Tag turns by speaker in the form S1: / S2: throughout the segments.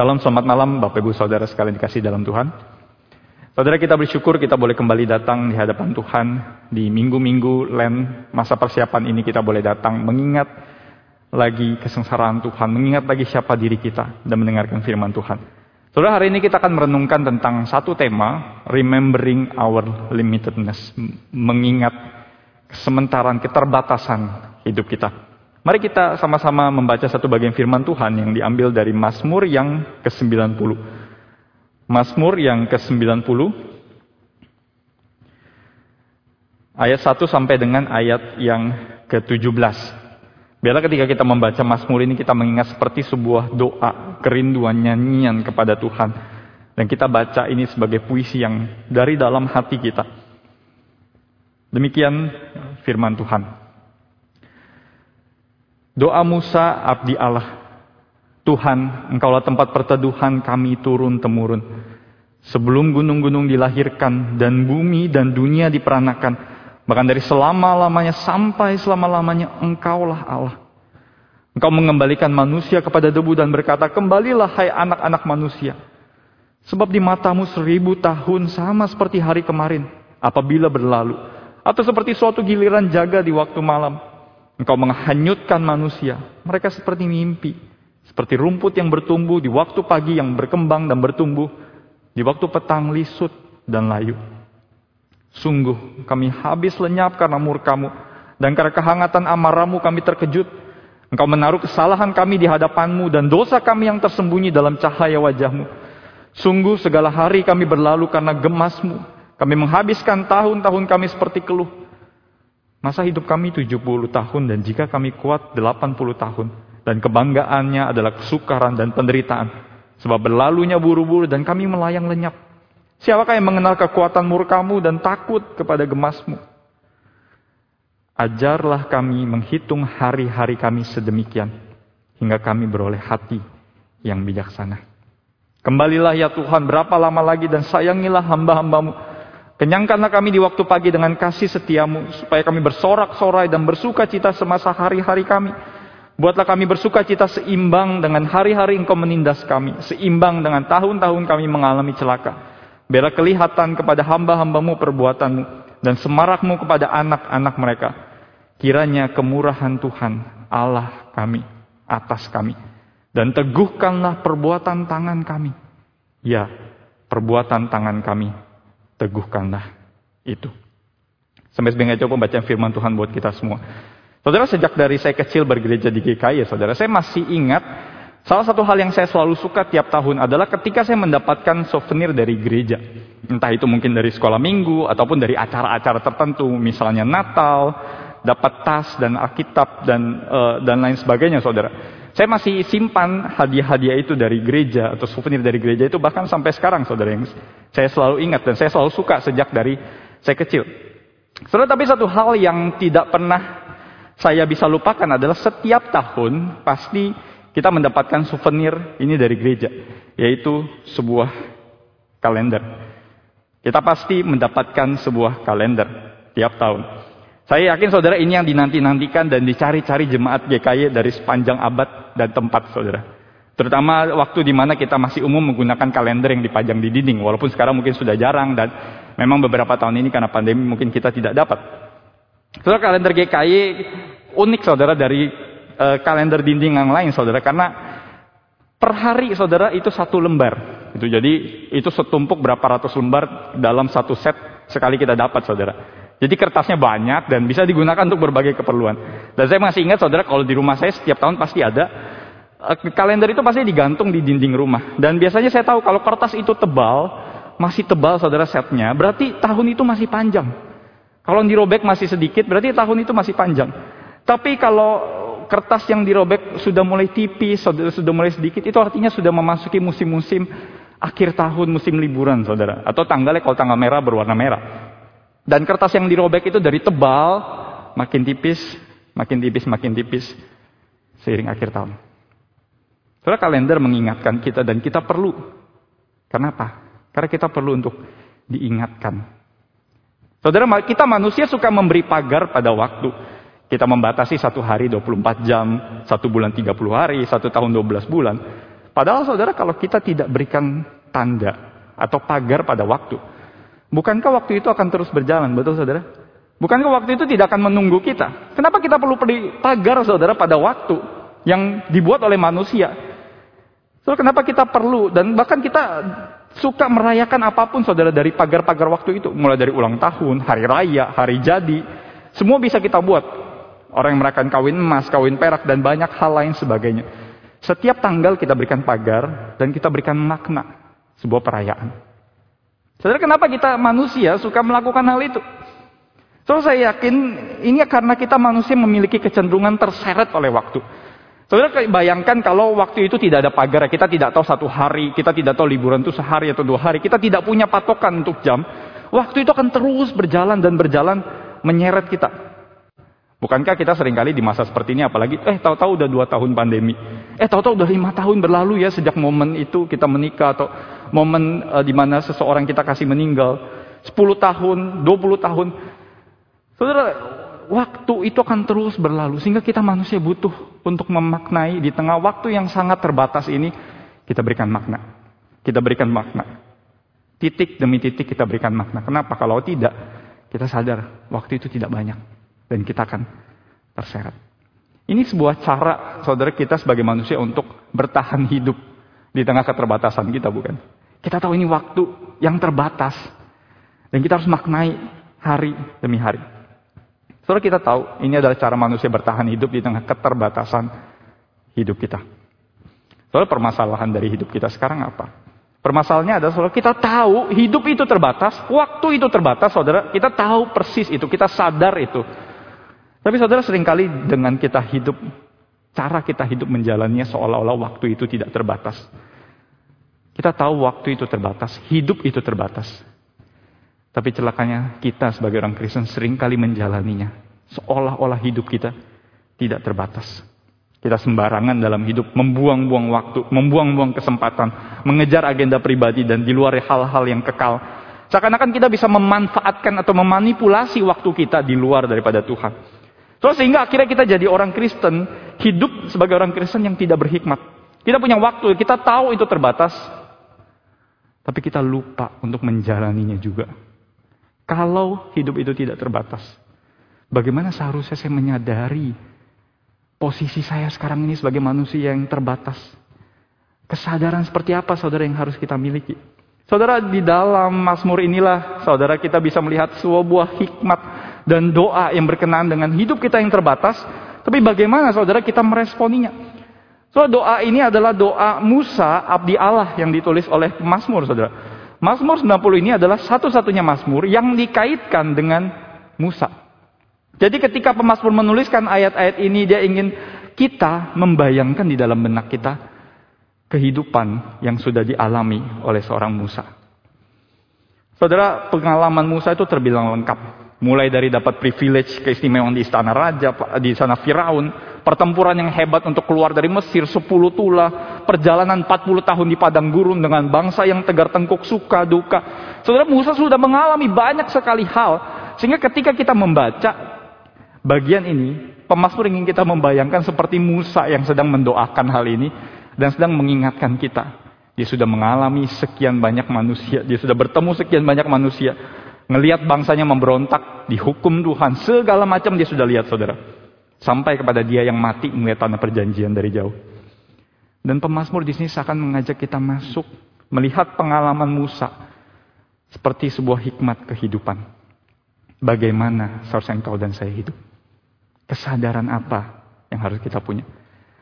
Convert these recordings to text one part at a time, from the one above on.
S1: Shalom, selamat malam Bapak Ibu Saudara sekalian dikasih dalam Tuhan. Saudara kita bersyukur kita boleh kembali datang di hadapan Tuhan di minggu-minggu Len masa persiapan ini kita boleh datang mengingat lagi kesengsaraan Tuhan, mengingat lagi siapa diri kita dan mendengarkan firman Tuhan. Saudara hari ini kita akan merenungkan tentang satu tema, remembering our limitedness, mengingat kesementaraan, keterbatasan hidup kita. Mari kita sama-sama membaca satu bagian firman Tuhan yang diambil dari Mazmur yang ke-90. Mazmur yang ke-90 ayat 1 sampai dengan ayat yang ke-17. Biarlah ketika kita membaca Mazmur ini kita mengingat seperti sebuah doa, kerinduan, nyanyian kepada Tuhan. Dan kita baca ini sebagai puisi yang dari dalam hati kita. Demikian firman Tuhan. Doa Musa abdi Allah. Tuhan, engkaulah tempat perteduhan kami turun temurun. Sebelum gunung-gunung dilahirkan dan bumi dan dunia diperanakan, bahkan dari selama-lamanya sampai selama-lamanya engkaulah Allah. Engkau mengembalikan manusia kepada debu dan berkata, kembalilah hai anak-anak manusia. Sebab di matamu seribu tahun sama seperti hari kemarin, apabila berlalu. Atau seperti suatu giliran jaga di waktu malam. Engkau menghanyutkan manusia. Mereka seperti mimpi. Seperti rumput yang bertumbuh di waktu pagi yang berkembang dan bertumbuh. Di waktu petang lisut dan layu. Sungguh kami habis lenyap karena murkamu. Dan karena kehangatan amarahmu kami terkejut. Engkau menaruh kesalahan kami di hadapanmu dan dosa kami yang tersembunyi dalam cahaya wajahmu. Sungguh segala hari kami berlalu karena gemasmu. Kami menghabiskan tahun-tahun kami seperti keluh. Masa hidup kami 70 tahun dan jika kami kuat 80 tahun. Dan kebanggaannya adalah kesukaran dan penderitaan. Sebab berlalunya buru-buru dan kami melayang lenyap. Siapakah yang mengenal kekuatan murkamu dan takut kepada gemasmu? Ajarlah kami menghitung hari-hari kami sedemikian. Hingga kami beroleh hati yang bijaksana. Kembalilah ya Tuhan berapa lama lagi dan sayangilah hamba-hambamu Kenyangkanlah kami di waktu pagi dengan kasih setiamu, supaya kami bersorak-sorai dan bersuka cita semasa hari-hari kami. Buatlah kami bersuka cita seimbang dengan hari-hari engkau menindas kami, seimbang dengan tahun-tahun kami mengalami celaka. Biarlah kelihatan kepada hamba-hambamu perbuatanmu, dan semarakmu kepada anak-anak mereka. Kiranya kemurahan Tuhan, Allah kami, atas kami. Dan teguhkanlah perbuatan tangan kami. Ya, perbuatan tangan kami teguhkanlah itu. Sampai sebagai coba pembacaan firman Tuhan buat kita semua. Saudara, sejak dari saya kecil bergereja di GKI ya saudara, saya masih ingat salah satu hal yang saya selalu suka tiap tahun adalah ketika saya mendapatkan souvenir dari gereja. Entah itu mungkin dari sekolah minggu ataupun dari acara-acara tertentu, misalnya Natal, dapat tas dan Alkitab dan uh, dan lain sebagainya, saudara. Saya masih simpan hadiah-hadiah itu dari gereja atau souvenir dari gereja itu bahkan sampai sekarang saudara yang saya selalu ingat dan saya selalu suka sejak dari saya kecil. Saudara tapi satu hal yang tidak pernah saya bisa lupakan adalah setiap tahun pasti kita mendapatkan souvenir ini dari gereja yaitu sebuah kalender. Kita pasti mendapatkan sebuah kalender tiap tahun. Saya yakin saudara ini yang dinanti-nantikan dan dicari-cari jemaat GKY dari sepanjang abad dan tempat saudara. Terutama waktu di mana kita masih umum menggunakan kalender yang dipajang di dinding. Walaupun sekarang mungkin sudah jarang dan memang beberapa tahun ini karena pandemi mungkin kita tidak dapat. Saudara kalender GKY unik saudara dari uh, kalender dinding yang lain saudara. Karena per hari saudara itu satu lembar. Jadi itu setumpuk berapa ratus lembar dalam satu set sekali kita dapat saudara. Jadi kertasnya banyak dan bisa digunakan untuk berbagai keperluan. Dan saya masih ingat saudara kalau di rumah saya setiap tahun pasti ada eh, kalender itu pasti digantung di dinding rumah. Dan biasanya saya tahu kalau kertas itu tebal, masih tebal saudara setnya, berarti tahun itu masih panjang. Kalau dirobek masih sedikit, berarti tahun itu masih panjang. Tapi kalau kertas yang dirobek sudah mulai tipis, sudah mulai sedikit, itu artinya sudah memasuki musim-musim akhir tahun, musim liburan, saudara. Atau tanggalnya kalau tanggal merah berwarna merah. Dan kertas yang dirobek itu dari tebal, makin tipis, makin tipis, makin tipis, seiring akhir tahun. Soalnya kalender mengingatkan kita dan kita perlu. Kenapa? Karena kita perlu untuk diingatkan. Saudara, kita manusia suka memberi pagar pada waktu. Kita membatasi satu hari 24 jam, satu bulan 30 hari, satu tahun 12 bulan. Padahal saudara kalau kita tidak berikan tanda atau pagar pada waktu, bukankah waktu itu akan terus berjalan, betul saudara? Bukankah waktu itu tidak akan menunggu kita? Kenapa kita perlu beri pagar saudara pada waktu yang dibuat oleh manusia? So, kenapa kita perlu dan bahkan kita suka merayakan apa pun saudara dari pagar-pagar waktu itu, mulai dari ulang tahun, hari raya, hari jadi, semua bisa kita buat. Orang yang merayakan kawin emas, kawin perak dan banyak hal lain sebagainya. Setiap tanggal kita berikan pagar dan kita berikan makna sebuah perayaan. Saudara, kenapa kita manusia suka melakukan hal itu? So, saya yakin ini karena kita manusia memiliki kecenderungan terseret oleh waktu. Saudara bayangkan kalau waktu itu tidak ada pagar, kita tidak tahu satu hari, kita tidak tahu liburan itu sehari atau dua hari, kita tidak punya patokan untuk jam. Waktu itu akan terus berjalan dan berjalan menyeret kita. Bukankah kita sering kali di masa seperti ini apalagi, eh tahu-tahu udah dua tahun pandemi. Eh tahu-tahu udah lima tahun berlalu ya sejak momen itu kita menikah atau momen uh, di mana seseorang kita kasih meninggal. Sepuluh tahun, dua puluh tahun. Saudara, waktu itu akan terus berlalu sehingga kita manusia butuh untuk memaknai di tengah waktu yang sangat terbatas ini kita berikan makna. Kita berikan makna. Titik demi titik kita berikan makna. Kenapa? Kalau tidak, kita sadar waktu itu tidak banyak dan kita akan terseret. Ini sebuah cara saudara kita sebagai manusia untuk bertahan hidup di tengah keterbatasan kita, bukan? Kita tahu ini waktu yang terbatas dan kita harus maknai hari demi hari. Saudara kita tahu ini adalah cara manusia bertahan hidup di tengah keterbatasan hidup kita. Saudara permasalahan dari hidup kita sekarang apa? Permasalahannya adalah saudara kita tahu hidup itu terbatas, waktu itu terbatas, saudara kita tahu persis itu, kita sadar itu. Tapi saudara sering kali dengan kita hidup, cara kita hidup menjalannya seolah-olah waktu itu tidak terbatas. Kita tahu waktu itu terbatas, hidup itu terbatas. Tapi celakanya kita sebagai orang Kristen sering kali menjalaninya. Seolah-olah hidup kita tidak terbatas. Kita sembarangan dalam hidup, membuang-buang waktu, membuang-buang kesempatan, mengejar agenda pribadi dan di luar hal-hal yang kekal. Seakan-akan kita bisa memanfaatkan atau memanipulasi waktu kita di luar daripada Tuhan. So, sehingga akhirnya kita jadi orang Kristen, hidup sebagai orang Kristen yang tidak berhikmat. Kita punya waktu, kita tahu itu terbatas, tapi kita lupa untuk menjalaninya juga. Kalau hidup itu tidak terbatas, bagaimana seharusnya saya menyadari posisi saya sekarang ini sebagai manusia yang terbatas? Kesadaran seperti apa saudara yang harus kita miliki? Saudara di dalam Mazmur inilah saudara kita bisa melihat sebuah hikmat dan doa yang berkenaan dengan hidup kita yang terbatas. Tapi bagaimana saudara kita meresponinya? So doa ini adalah doa Musa abdi Allah yang ditulis oleh Mazmur saudara. Mazmur 90 ini adalah satu-satunya Mazmur yang dikaitkan dengan Musa. Jadi ketika pemazmur menuliskan ayat-ayat ini dia ingin kita membayangkan di dalam benak kita kehidupan yang sudah dialami oleh seorang Musa. Saudara, pengalaman Musa itu terbilang lengkap. Mulai dari dapat privilege keistimewaan di istana raja, di istana Firaun, pertempuran yang hebat untuk keluar dari Mesir, 10 tula, perjalanan 40 tahun di padang gurun dengan bangsa yang tegar tengkuk suka duka. Saudara Musa sudah mengalami banyak sekali hal, sehingga ketika kita membaca bagian ini, pemazmur ingin kita membayangkan seperti Musa yang sedang mendoakan hal ini dan sedang mengingatkan kita. Dia sudah mengalami sekian banyak manusia, dia sudah bertemu sekian banyak manusia, Ngelihat bangsanya memberontak, dihukum Tuhan, segala macam dia sudah lihat saudara. Sampai kepada dia yang mati melihat tanah perjanjian dari jauh. Dan pemazmur di sini seakan mengajak kita masuk, melihat pengalaman Musa seperti sebuah hikmat kehidupan. Bagaimana seharusnya engkau dan saya hidup? Kesadaran apa yang harus kita punya?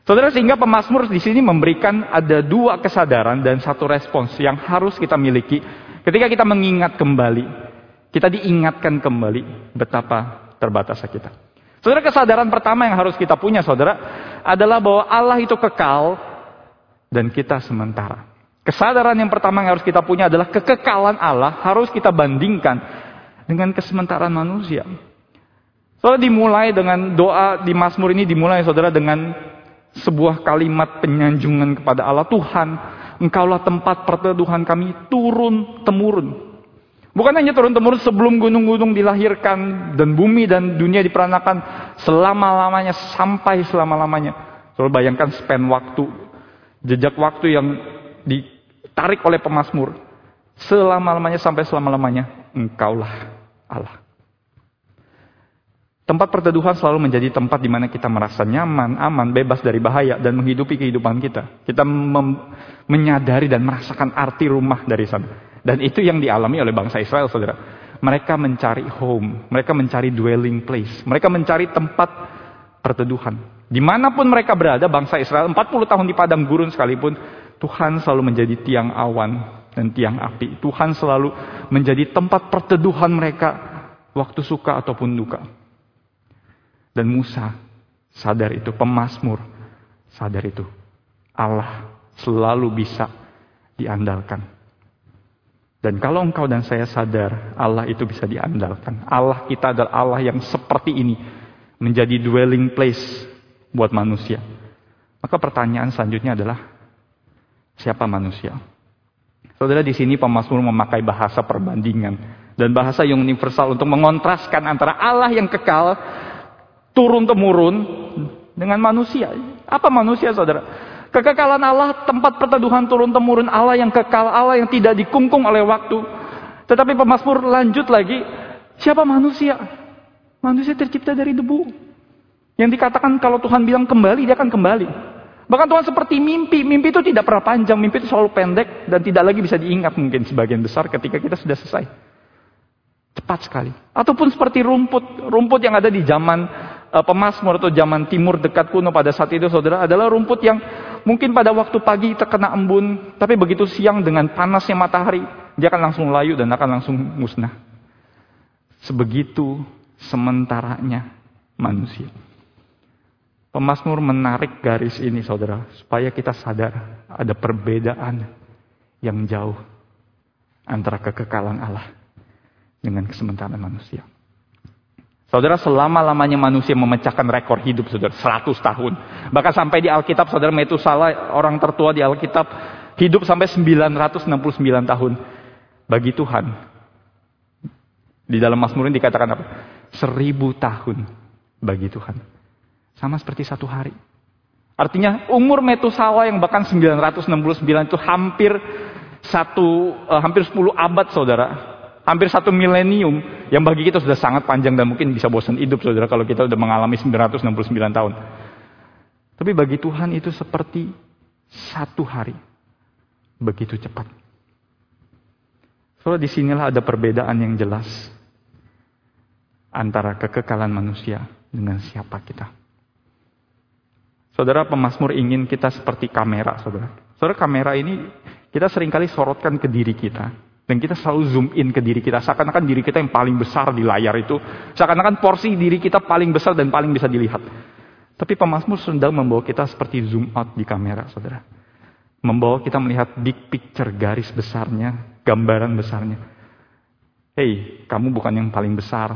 S1: Saudara sehingga pemazmur di sini memberikan ada dua kesadaran dan satu respons yang harus kita miliki ketika kita mengingat kembali kita diingatkan kembali betapa terbatasnya kita. Saudara kesadaran pertama yang harus kita punya saudara adalah bahwa Allah itu kekal dan kita sementara. Kesadaran yang pertama yang harus kita punya adalah kekekalan Allah harus kita bandingkan dengan kesementaraan manusia. Saudara dimulai dengan doa di Mazmur ini dimulai saudara dengan sebuah kalimat penyanjungan kepada Allah Tuhan, Engkaulah tempat perteduhan kami turun temurun. Bukan hanya turun-temurun sebelum gunung-gunung dilahirkan dan bumi dan dunia diperanakan selama-lamanya sampai selama-lamanya. Coba bayangkan span waktu Jejak waktu yang ditarik oleh pemazmur. Selama-lamanya sampai selama-lamanya. Engkaulah Allah. Tempat perteduhan selalu menjadi tempat di mana kita merasa nyaman, aman, bebas dari bahaya, dan menghidupi kehidupan kita. Kita menyadari dan merasakan arti rumah dari sana. Dan itu yang dialami oleh bangsa Israel, saudara. Mereka mencari home, mereka mencari dwelling place, mereka mencari tempat perteduhan. Di mana pun mereka berada, bangsa Israel 40 tahun di padang gurun sekalipun, Tuhan selalu menjadi tiang awan dan tiang api. Tuhan selalu menjadi tempat perteduhan mereka waktu suka ataupun duka. Dan Musa sadar itu, pemazmur sadar itu. Allah selalu bisa diandalkan. Dan kalau engkau dan saya sadar Allah itu bisa diandalkan. Allah kita adalah Allah yang seperti ini. Menjadi dwelling place buat manusia. Maka pertanyaan selanjutnya adalah siapa manusia? Saudara di sini pemazmur memakai bahasa perbandingan dan bahasa yang universal untuk mengontraskan antara Allah yang kekal turun temurun dengan manusia. Apa manusia saudara? Kekekalan Allah, tempat perteduhan turun temurun Allah yang kekal, Allah yang tidak dikungkung oleh waktu. Tetapi pemazmur lanjut lagi, siapa manusia? Manusia tercipta dari debu. Yang dikatakan kalau Tuhan bilang kembali, dia akan kembali. Bahkan Tuhan seperti mimpi. Mimpi itu tidak pernah panjang, mimpi itu selalu pendek dan tidak lagi bisa diingat mungkin sebagian besar ketika kita sudah selesai. Cepat sekali. Ataupun seperti rumput, rumput yang ada di zaman uh, pemasmur atau zaman timur dekat kuno pada saat itu saudara adalah rumput yang mungkin pada waktu pagi terkena embun, tapi begitu siang dengan panasnya matahari, dia akan langsung layu dan akan langsung musnah. Sebegitu sementaranya manusia. Pemasmur menarik garis ini saudara, supaya kita sadar ada perbedaan yang jauh antara kekekalan Allah dengan kesementaraan manusia. Saudara, selama-lamanya manusia memecahkan rekor hidup, saudara, 100 tahun. Bahkan sampai di Alkitab, saudara Metusala, orang tertua di Alkitab, hidup sampai 969 tahun. Bagi Tuhan, di dalam Mazmur ini dikatakan apa? Seribu tahun bagi Tuhan. Sama seperti satu hari. Artinya umur Metusala yang bahkan 969 itu hampir satu, uh, hampir 10 abad saudara hampir satu milenium yang bagi kita sudah sangat panjang dan mungkin bisa bosan hidup saudara kalau kita sudah mengalami 969 tahun. Tapi bagi Tuhan itu seperti satu hari. Begitu cepat. Soalnya di sinilah ada perbedaan yang jelas antara kekekalan manusia dengan siapa kita. Saudara pemazmur ingin kita seperti kamera, saudara. Saudara kamera ini kita sering kali sorotkan ke diri kita. Dan kita selalu zoom in ke diri kita. Seakan-akan diri kita yang paling besar di layar itu. Seakan-akan porsi diri kita paling besar dan paling bisa dilihat. Tapi pemazmur sedang membawa kita seperti zoom out di kamera, saudara. Membawa kita melihat big picture, garis besarnya, gambaran besarnya. Hei, kamu bukan yang paling besar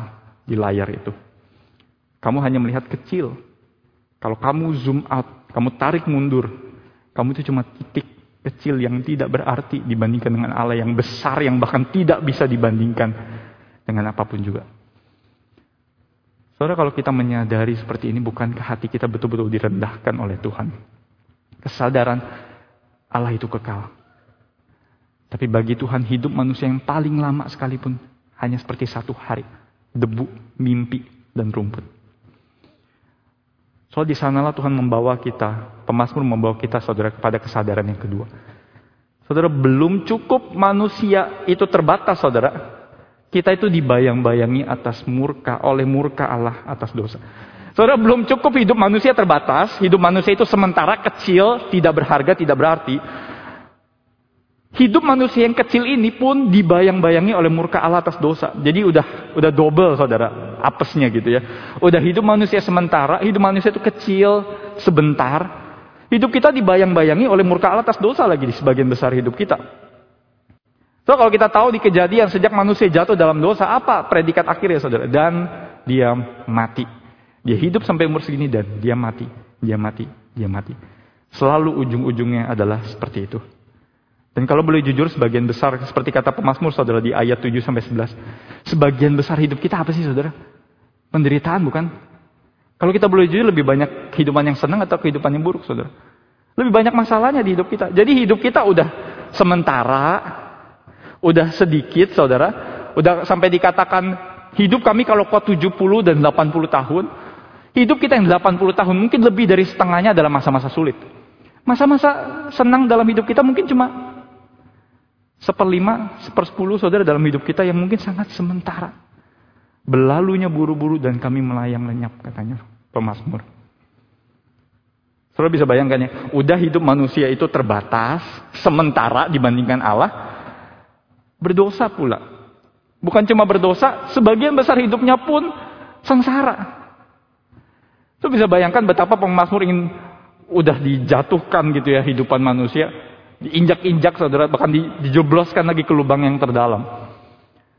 S1: di layar itu. Kamu hanya melihat kecil. Kalau kamu zoom out, kamu tarik mundur, kamu itu cuma titik kecil yang tidak berarti dibandingkan dengan Allah yang besar yang bahkan tidak bisa dibandingkan dengan apa pun juga. Saudara kalau kita menyadari seperti ini bukankah hati kita betul-betul direndahkan oleh Tuhan? Kesadaran Allah itu kekal. Tapi bagi Tuhan hidup manusia yang paling lama sekalipun hanya seperti satu hari. Debu, mimpi, dan rumput. Soal di sanalah Tuhan membawa kita, pemazmur membawa kita saudara kepada kesadaran yang kedua. Saudara, belum cukup manusia itu terbatas saudara. Kita itu dibayang-bayangi atas murka, oleh murka Allah atas dosa. Saudara, belum cukup hidup manusia terbatas, hidup manusia itu sementara kecil, tidak berharga, tidak berarti. Hidup manusia yang kecil ini pun dibayang-bayangi oleh murka Allah atas dosa. Jadi udah udah double saudara, apesnya gitu ya. Udah hidup manusia sementara, hidup manusia itu kecil, sebentar. Hidup kita dibayang-bayangi oleh murka Allah atas dosa lagi di sebagian besar hidup kita. So kalau kita tahu di kejadian sejak manusia jatuh dalam dosa, apa predikat akhirnya saudara? Dan dia mati. Dia hidup sampai umur segini dan dia mati. Dia mati, dia mati. Selalu ujung-ujungnya adalah seperti itu. Dan kalau boleh jujur sebagian besar seperti kata pemazmur saudara di ayat 7 sampai 11. Sebagian besar hidup kita apa sih saudara? Penderitaan bukan? Kalau kita boleh jujur lebih banyak kehidupan yang senang atau kehidupan yang buruk saudara? Lebih banyak masalahnya di hidup kita. Jadi hidup kita udah sementara, udah sedikit saudara, udah sampai dikatakan hidup kami kalau kuat 70 dan 80 tahun, hidup kita yang 80 tahun mungkin lebih dari setengahnya adalah masa-masa sulit. Masa-masa senang dalam hidup kita mungkin cuma seperlima, sepersepuluh saudara dalam hidup kita yang mungkin sangat sementara. Berlalunya buru-buru dan kami melayang lenyap katanya pemazmur. Saudara bisa bayangkan ya, udah hidup manusia itu terbatas, sementara dibandingkan Allah, berdosa pula. Bukan cuma berdosa, sebagian besar hidupnya pun sengsara. Itu bisa bayangkan betapa pemazmur ingin udah dijatuhkan gitu ya hidupan manusia, diinjak-injak saudara, bahkan dijebloskan lagi ke lubang yang terdalam.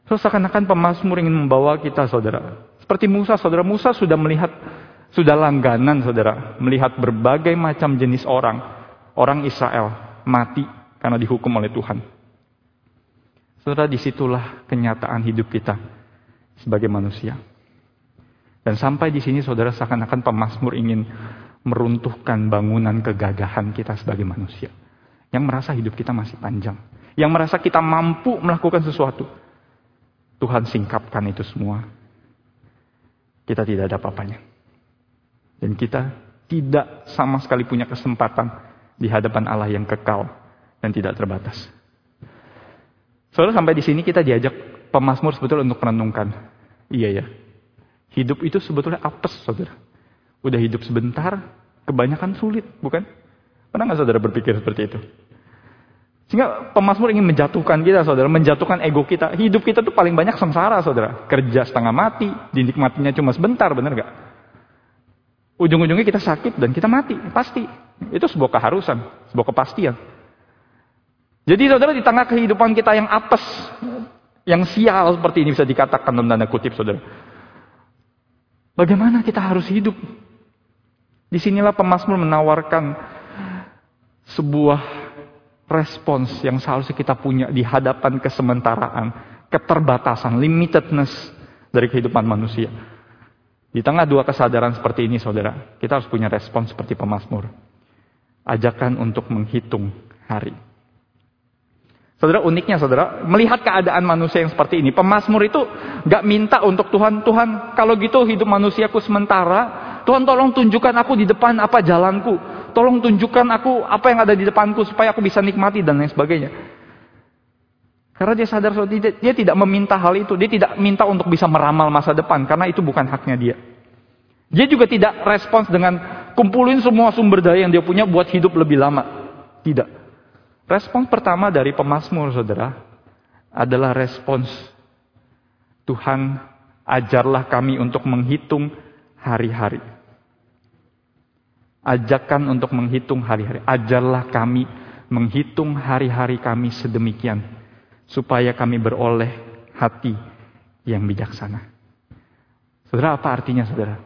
S1: Terus seakan-akan pemazmur ingin membawa kita saudara. Seperti Musa, saudara Musa sudah melihat sudah langganan saudara melihat berbagai macam jenis orang, orang Israel mati karena dihukum oleh Tuhan. Saudara di situlah kenyataan hidup kita sebagai manusia. Dan sampai di sini saudara seakan-akan pemazmur ingin meruntuhkan bangunan kegagahan kita sebagai manusia. Yang merasa hidup kita masih panjang. Yang merasa kita mampu melakukan sesuatu. Tuhan singkapkan itu semua. Kita tidak ada apa-apanya. Dan kita tidak sama sekali punya kesempatan di hadapan Allah yang kekal dan tidak terbatas. Soalnya sampai di sini kita diajak pemazmur sebetulnya untuk merenungkan. Iya ya. Hidup itu sebetulnya apes, saudara. Udah hidup sebentar, kebanyakan sulit, bukan? Pernah nggak saudara berpikir seperti itu? Sehingga pemazmur ingin menjatuhkan kita, saudara, menjatuhkan ego kita. Hidup kita tuh paling banyak sengsara, saudara. Kerja setengah mati, dinikmatinya cuma sebentar, bener gak? Ujung-ujungnya kita sakit dan kita mati, pasti. Itu sebuah keharusan, sebuah kepastian. Jadi saudara di tengah kehidupan kita yang apes, yang sial seperti ini bisa dikatakan dalam tanda kutip saudara. Bagaimana kita harus hidup? Di sinilah pemazmur menawarkan sebuah respons yang seharusnya kita punya di hadapan kesementaraan, keterbatasan, limitedness dari kehidupan manusia. Di tengah dua kesadaran seperti ini, saudara, kita harus punya respon seperti pemazmur. Ajakan untuk menghitung hari. Saudara, uniknya saudara, melihat keadaan manusia yang seperti ini, pemazmur itu gak minta untuk Tuhan, Tuhan kalau gitu hidup manusiaku sementara, Tuhan tolong tunjukkan aku di depan apa jalanku, tolong tunjukkan aku apa yang ada di depanku supaya aku bisa nikmati dan lain sebagainya. Karena dia sadar dia, dia tidak meminta hal itu. Dia tidak minta untuk bisa meramal masa depan. Karena itu bukan haknya dia. Dia juga tidak respons dengan kumpulin semua sumber daya yang dia punya buat hidup lebih lama. Tidak. Respons pertama dari pemazmur saudara adalah respons Tuhan ajarlah kami untuk menghitung hari-hari. Ajakan untuk menghitung hari-hari. Ajarlah kami menghitung hari-hari kami sedemikian supaya kami beroleh hati yang bijaksana. Saudara, apa artinya saudara?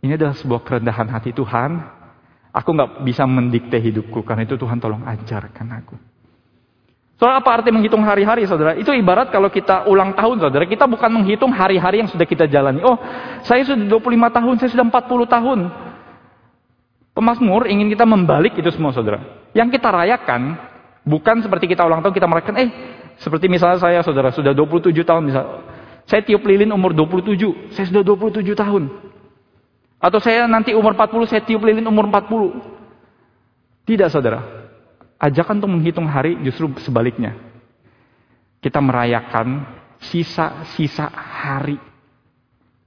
S1: Ini adalah sebuah kerendahan hati Tuhan. Aku nggak bisa mendikte hidupku, karena itu Tuhan tolong ajarkan aku. Saudara, apa arti menghitung hari-hari, saudara? Itu ibarat kalau kita ulang tahun, saudara. Kita bukan menghitung hari-hari yang sudah kita jalani. Oh, saya sudah 25 tahun, saya sudah 40 tahun. Pemasmur ingin kita membalik itu semua, saudara. Yang kita rayakan, bukan seperti kita ulang tahun, kita merayakan, eh, seperti misalnya saya saudara sudah 27 tahun misal. Saya tiup lilin umur 27, saya sudah 27 tahun. Atau saya nanti umur 40, saya tiup lilin umur 40. Tidak saudara. Ajakan untuk menghitung hari justru sebaliknya. Kita merayakan sisa-sisa hari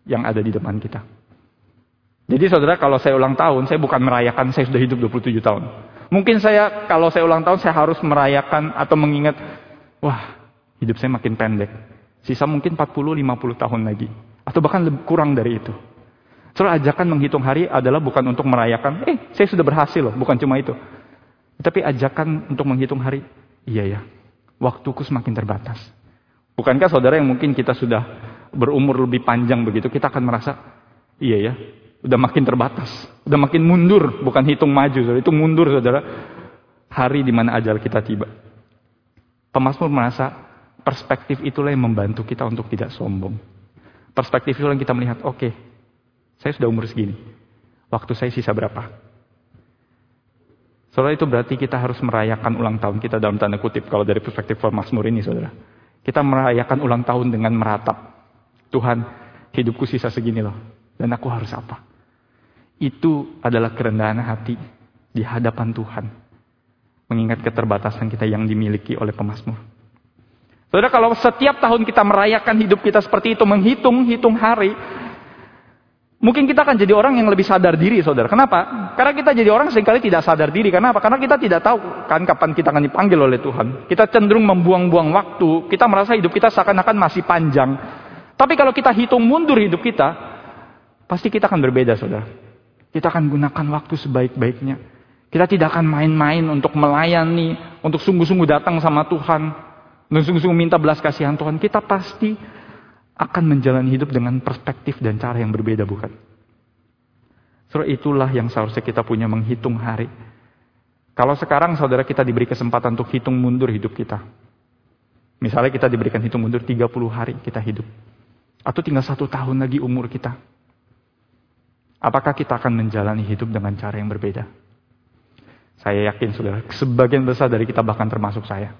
S1: yang ada di depan kita. Jadi saudara kalau saya ulang tahun, saya bukan merayakan saya sudah hidup 27 tahun. Mungkin saya kalau saya ulang tahun saya harus merayakan atau mengingat Wah, hidup saya makin pendek. Sisa mungkin 40-50 tahun lagi. Atau bahkan lebih kurang dari itu. Soal ajakan menghitung hari adalah bukan untuk merayakan, eh saya sudah berhasil loh, bukan cuma itu. Tapi ajakan untuk menghitung hari, iya ya, waktuku semakin terbatas. Bukankah saudara yang mungkin kita sudah berumur lebih panjang begitu, kita akan merasa, iya ya, udah makin terbatas, udah makin mundur, bukan hitung maju, saudara. itu mundur saudara, hari di mana ajal kita tiba. Pemasmur merasa perspektif itulah yang membantu kita untuk tidak sombong. Perspektif itulah yang kita melihat, oke, okay, saya sudah umur segini. Waktu saya sisa berapa? Saudara itu berarti kita harus merayakan ulang tahun kita dalam tanda kutip kalau dari perspektif Mazmur ini saudara. Kita merayakan ulang tahun dengan meratap. Tuhan, hidupku sisa segini loh. Dan aku harus apa? Itu adalah kerendahan hati di hadapan Tuhan. Mengingat keterbatasan kita yang dimiliki oleh pemazmur. Saudara kalau setiap tahun kita merayakan hidup kita seperti itu, menghitung-hitung hari, Mungkin kita akan jadi orang yang lebih sadar diri, saudara. Kenapa? Karena kita jadi orang sering kali tidak sadar diri. Kenapa? Karena kita tidak tahu kan kapan kita akan dipanggil oleh Tuhan. Kita cenderung membuang-buang waktu. Kita merasa hidup kita seakan-akan masih panjang. Tapi kalau kita hitung mundur hidup kita, pasti kita akan berbeda, saudara. Kita akan gunakan waktu sebaik-baiknya. Kita tidak akan main-main untuk melayani, untuk sungguh-sungguh datang sama Tuhan, untuk sungguh-sungguh minta belas kasihan Tuhan. Kita pasti akan menjalani hidup dengan perspektif dan cara yang berbeda, bukan? Saudara, itulah yang seharusnya kita punya menghitung hari. Kalau sekarang saudara kita diberi kesempatan untuk hitung mundur hidup kita. Misalnya kita diberikan hitung mundur 30 hari kita hidup. Atau tinggal satu tahun lagi umur kita. Apakah kita akan menjalani hidup dengan cara yang berbeda? Saya yakin saudara, sebagian besar dari kita bahkan termasuk saya.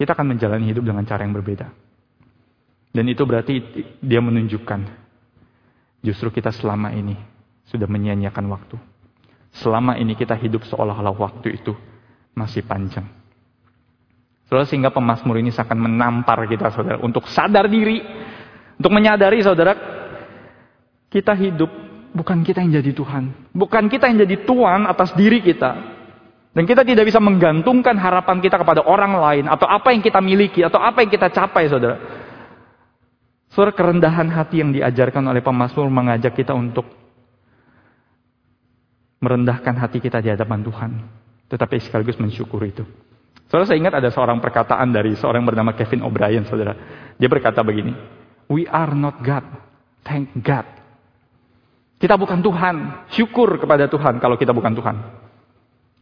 S1: Kita akan menjalani hidup dengan cara yang berbeda. Dan itu berarti dia menunjukkan justru kita selama ini sudah menyia-nyiakan waktu. Selama ini kita hidup seolah-olah waktu itu masih panjang. Saudara, sehingga pemazmur ini seakan menampar kita saudara untuk sadar diri, untuk menyadari saudara, kita hidup bukan kita yang jadi Tuhan, bukan kita yang jadi tuan atas diri kita. Dan kita tidak bisa menggantungkan harapan kita kepada orang lain atau apa yang kita miliki atau apa yang kita capai saudara. Saudara kerendahan hati yang diajarkan oleh pemazmur mengajak kita untuk merendahkan hati kita di hadapan Tuhan. Tetapi sekaligus mensyukur itu. Saudara saya ingat ada seorang perkataan dari seorang bernama Kevin O'Brien, saudara. Dia berkata begini, We are not God, thank God. Kita bukan Tuhan, syukur kepada Tuhan kalau kita bukan Tuhan.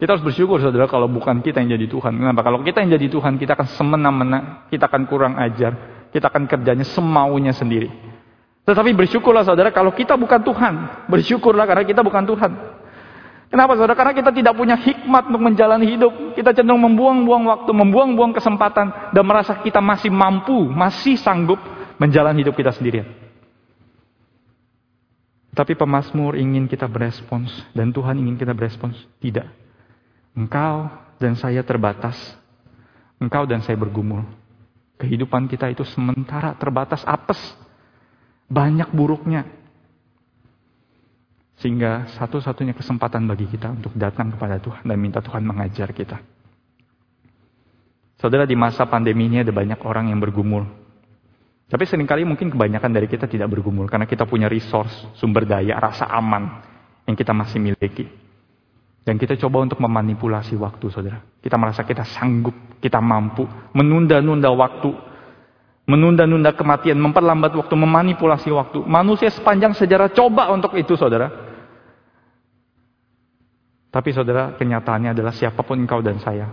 S1: Kita harus bersyukur saudara kalau bukan kita yang jadi Tuhan. Kenapa? Kalau kita yang jadi Tuhan, kita akan semena-mena, kita akan kurang ajar, kita akan kerjanya semaunya sendiri. Tetapi bersyukurlah saudara kalau kita bukan Tuhan. Bersyukurlah karena kita bukan Tuhan. Kenapa saudara? Karena kita tidak punya hikmat untuk menjalani hidup. Kita cenderung membuang-buang waktu, membuang-buang kesempatan. Dan merasa kita masih mampu, masih sanggup menjalani hidup kita sendirian. Tapi pemazmur ingin kita berespons. Dan Tuhan ingin kita berespons. Tidak. Engkau dan saya terbatas. Engkau dan saya bergumul. Kehidupan kita itu sementara terbatas apes. Banyak buruknya. Sehingga satu-satunya kesempatan bagi kita untuk datang kepada Tuhan dan minta Tuhan mengajar kita. Saudara di masa pandemi ini ada banyak orang yang bergumul. Tapi sering kali mungkin kebanyakan dari kita tidak bergumul karena kita punya resource, sumber daya, rasa aman yang kita masih miliki. Dan kita coba untuk memanipulasi waktu, saudara. Kita merasa kita sanggup, kita mampu menunda-nunda waktu, menunda-nunda kematian, memperlambat waktu, memanipulasi waktu. Manusia sepanjang sejarah coba untuk itu, saudara. Tapi saudara, kenyataannya adalah siapa pun engkau dan saya.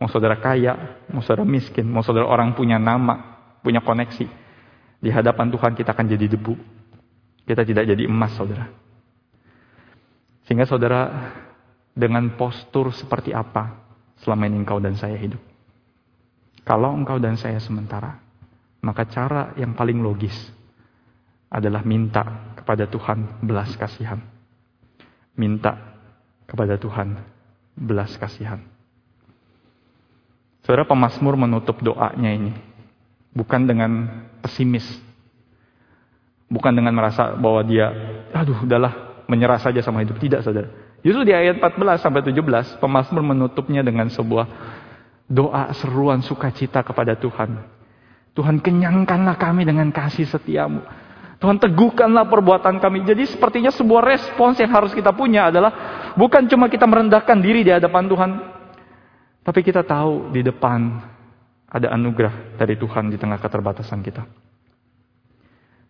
S1: Mau saudara kaya, mau saudara miskin, mau saudara orang punya nama, punya koneksi. Di hadapan Tuhan kita akan jadi debu. Kita tidak jadi emas, saudara. Sehingga saudara dengan postur seperti apa selama ini engkau dan saya hidup. Kalau engkau dan saya sementara, maka cara yang paling logis adalah minta kepada Tuhan belas kasihan. Minta kepada Tuhan belas kasihan. Saudara pemazmur menutup doanya ini bukan dengan pesimis. Bukan dengan merasa bahwa dia aduh udahlah menyerah saja sama hidup tidak saudara. Justru di ayat 14 sampai 17, pemazmur menutupnya dengan sebuah doa seruan sukacita kepada Tuhan. Tuhan kenyangkanlah kami dengan kasih setiamu. Tuhan teguhkanlah perbuatan kami. Jadi sepertinya sebuah respons yang harus kita punya adalah bukan cuma kita merendahkan diri di hadapan Tuhan. Tapi kita tahu di depan ada anugerah dari Tuhan di tengah keterbatasan kita.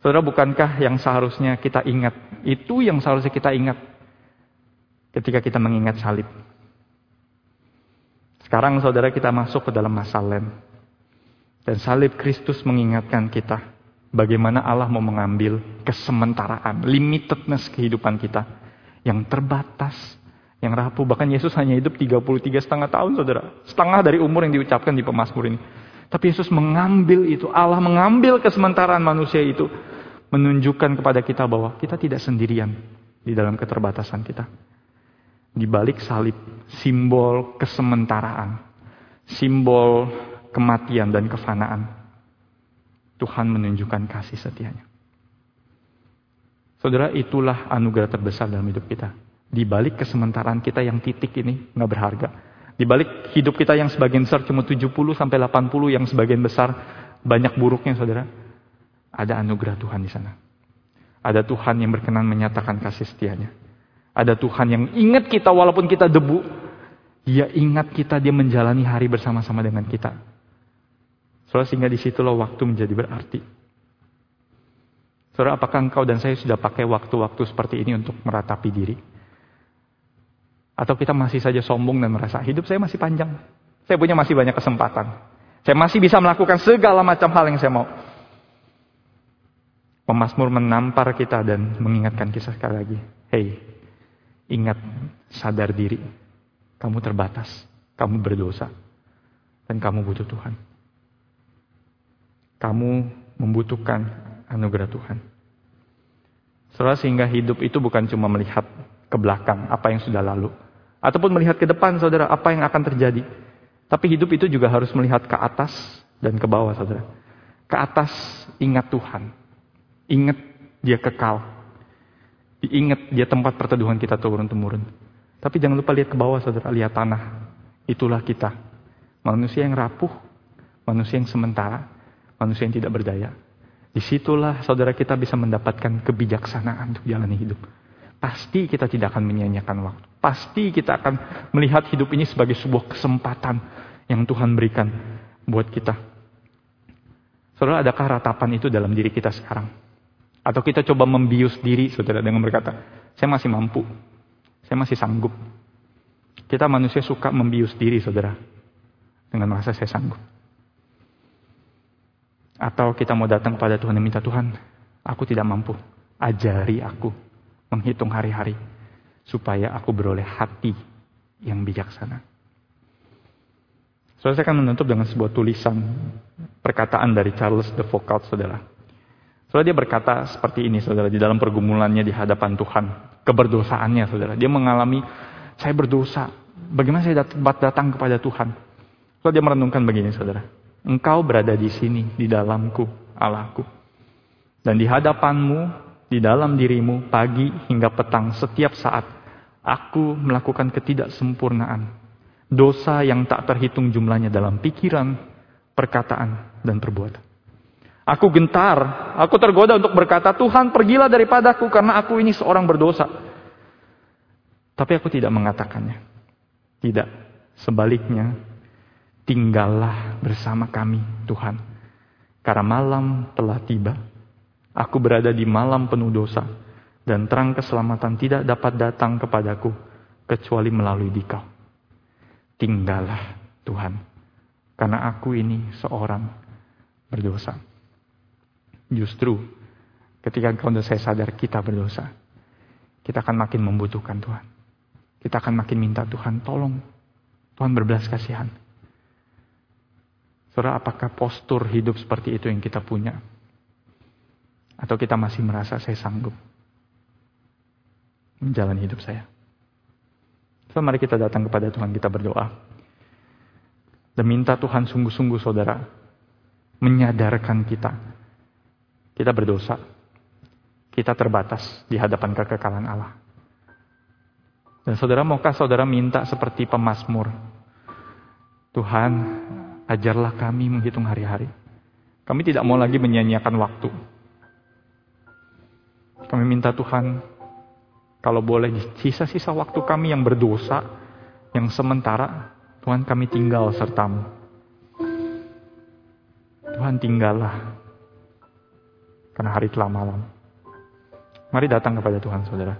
S1: Saudara, bukankah yang seharusnya kita ingat? Itu yang seharusnya kita ingat ketika kita mengingat salib. Sekarang saudara kita masuk ke dalam masa lem. Dan salib Kristus mengingatkan kita bagaimana Allah mau mengambil kesementaraan, limitedness kehidupan kita yang terbatas, yang rapuh. Bahkan Yesus hanya hidup 33 setengah tahun saudara. Setengah dari umur yang diucapkan di pemasmur ini. Tapi Yesus mengambil itu. Allah mengambil kesementaraan manusia itu. Menunjukkan kepada kita bahwa kita tidak sendirian di dalam keterbatasan kita. Di balik salib, simbol kesementaraan. Simbol kematian dan kefanaan. Tuhan menunjukkan kasih setianya. Saudara, itulah anugerah terbesar dalam hidup kita di balik kesementaraan kita yang titik ini nggak berharga. Di balik hidup kita yang sebagian besar cuma 70 sampai 80 yang sebagian besar banyak buruknya saudara. Ada anugerah Tuhan di sana. Ada Tuhan yang berkenan menyatakan kasih setianya. Ada Tuhan yang ingat kita walaupun kita debu. Dia ingat kita, dia menjalani hari bersama-sama dengan kita. Saudara sehingga di situlah waktu menjadi berarti. Saudara apakah engkau dan saya sudah pakai waktu-waktu seperti ini untuk meratapi diri? Atau kita masih saja sombong dan merasa hidup saya masih panjang. Saya punya masih banyak kesempatan. Saya masih bisa melakukan segala macam hal yang saya mau. Pemasmur menampar kita dan mengingatkan kita sekali lagi. Hei, ingat sadar diri. Kamu terbatas. Kamu berdosa. Dan kamu butuh Tuhan. Kamu membutuhkan anugerah Tuhan. Setelah sehingga hidup itu bukan cuma melihat ke belakang apa yang sudah lalu. Ataupun melihat ke depan, saudara, apa yang akan terjadi. Tapi hidup itu juga harus melihat ke atas dan ke bawah, saudara. Ke atas, ingat Tuhan. Ingat dia kekal. Ingat dia tempat perteduhan kita turun-temurun. Tapi jangan lupa lihat ke bawah, saudara. Lihat tanah. Itulah kita. Manusia yang rapuh. Manusia yang sementara. Manusia yang tidak berdaya. Di situlah saudara kita bisa mendapatkan kebijaksanaan untuk jalani hidup. Pasti kita tidak akan menyanyiakan waktu. Pasti kita akan melihat hidup ini sebagai sebuah kesempatan yang Tuhan berikan buat kita. Saudara, adakah ratapan itu dalam diri kita sekarang? Atau kita coba membius diri, saudara, dengan berkata, saya masih mampu, saya masih sanggup. Kita manusia suka membius diri, saudara, dengan merasa saya sanggup. Atau kita mau datang kepada Tuhan dan minta, Tuhan, aku tidak mampu, ajari aku menghitung hari-hari supaya aku beroleh hati yang bijaksana. Saudara saya akan menutup dengan sebuah tulisan perkataan dari Charles de Foucault, saudara. Saudara dia berkata seperti ini, saudara, di dalam pergumulannya di hadapan Tuhan, keberdosaannya, saudara. Dia mengalami, saya berdosa, bagaimana saya dapat datang kepada Tuhan? Saudara dia merenungkan begini, saudara. Engkau berada di sini, di dalamku, Allahku. Dan di hadapanmu di dalam dirimu pagi hingga petang setiap saat aku melakukan ketidaksempurnaan dosa yang tak terhitung jumlahnya dalam pikiran, perkataan dan perbuatan. Aku gentar, aku tergoda untuk berkata, Tuhan pergilah daripadaku karena aku ini seorang berdosa. Tapi aku tidak mengatakannya. Tidak, sebaliknya, tinggallah bersama kami Tuhan. Karena malam telah tiba Aku berada di malam penuh dosa, dan terang keselamatan tidak dapat datang kepadaku kecuali melalui dikau. Tinggallah Tuhan, karena aku ini seorang berdosa. Justru ketika kau dan saya sadar kita berdosa, kita akan makin membutuhkan Tuhan. Kita akan makin minta Tuhan tolong. Tuhan berbelas kasihan. Saudara, apakah postur hidup seperti itu yang kita punya? Atau kita masih merasa saya sanggup menjalani hidup saya. So, mari kita datang kepada Tuhan, kita berdoa. Dan minta Tuhan sungguh-sungguh saudara, menyadarkan kita. Kita berdosa. Kita terbatas di hadapan kekekalan Allah. Dan saudara, maukah saudara minta seperti pemazmur? Tuhan, ajarlah kami menghitung hari-hari. Kami tidak mau lagi menyanyiakan waktu. Kami minta Tuhan, kalau boleh sisa-sisa waktu kami yang berdosa, yang sementara, Tuhan kami tinggal sertamu. Tuhan tinggallah, karena hari telah malam. Mari datang kepada Tuhan, saudara.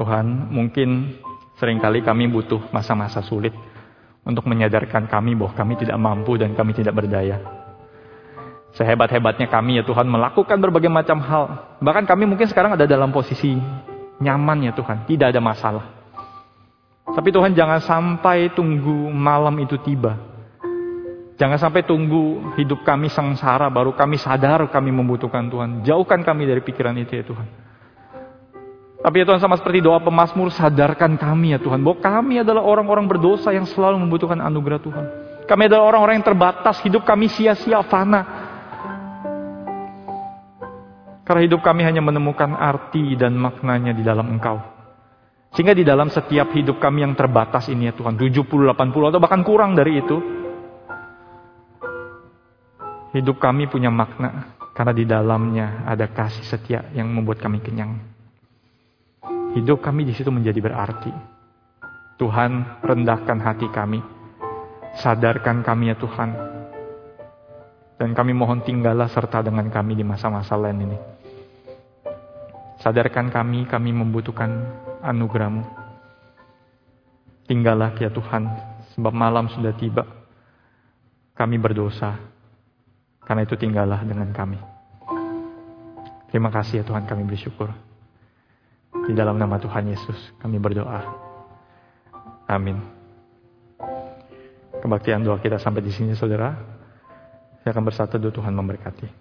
S1: Tuhan, mungkin sering kali kami butuh masa-masa sulit untuk menyadarkan kami bahwa kami tidak mampu dan kami tidak berdaya. Sehebat-hebatnya kami ya Tuhan melakukan berbagai macam hal. Bahkan kami mungkin sekarang ada dalam posisi nyaman ya Tuhan, tidak ada masalah. Tapi Tuhan jangan sampai tunggu malam itu tiba. Jangan sampai tunggu hidup kami sengsara baru kami sadar kami membutuhkan Tuhan. Jauhkan kami dari pikiran itu ya Tuhan. Tapi ya Tuhan sama seperti doa pemazmur sadarkan kami ya Tuhan bahwa kami adalah orang-orang berdosa yang selalu membutuhkan anugerah Tuhan. Kami adalah orang-orang yang terbatas, hidup kami sia-sia fana. Karena hidup kami hanya menemukan arti dan maknanya di dalam Engkau. Sehingga di dalam setiap hidup kami yang terbatas ini ya Tuhan, 70, 80 atau bahkan kurang dari itu, hidup kami punya makna karena di dalamnya ada kasih setia yang membuat kami kenyang. Hidup kami di situ menjadi berarti. Tuhan, rendahkan hati kami. Sadarkan kami ya Tuhan. Dan kami mohon tinggallah serta dengan kami di masa-masa lain ini. Sadarkan kami, kami membutuhkan anugerahmu. Tinggallah ya Tuhan, sebab malam sudah tiba. Kami berdosa, karena itu tinggallah dengan kami. Terima kasih ya Tuhan, kami bersyukur. Di dalam nama Tuhan Yesus kami berdoa. Amin. Kebaktian doa kita sampai di sini saudara. Saya akan bersatu Tuhan memberkati.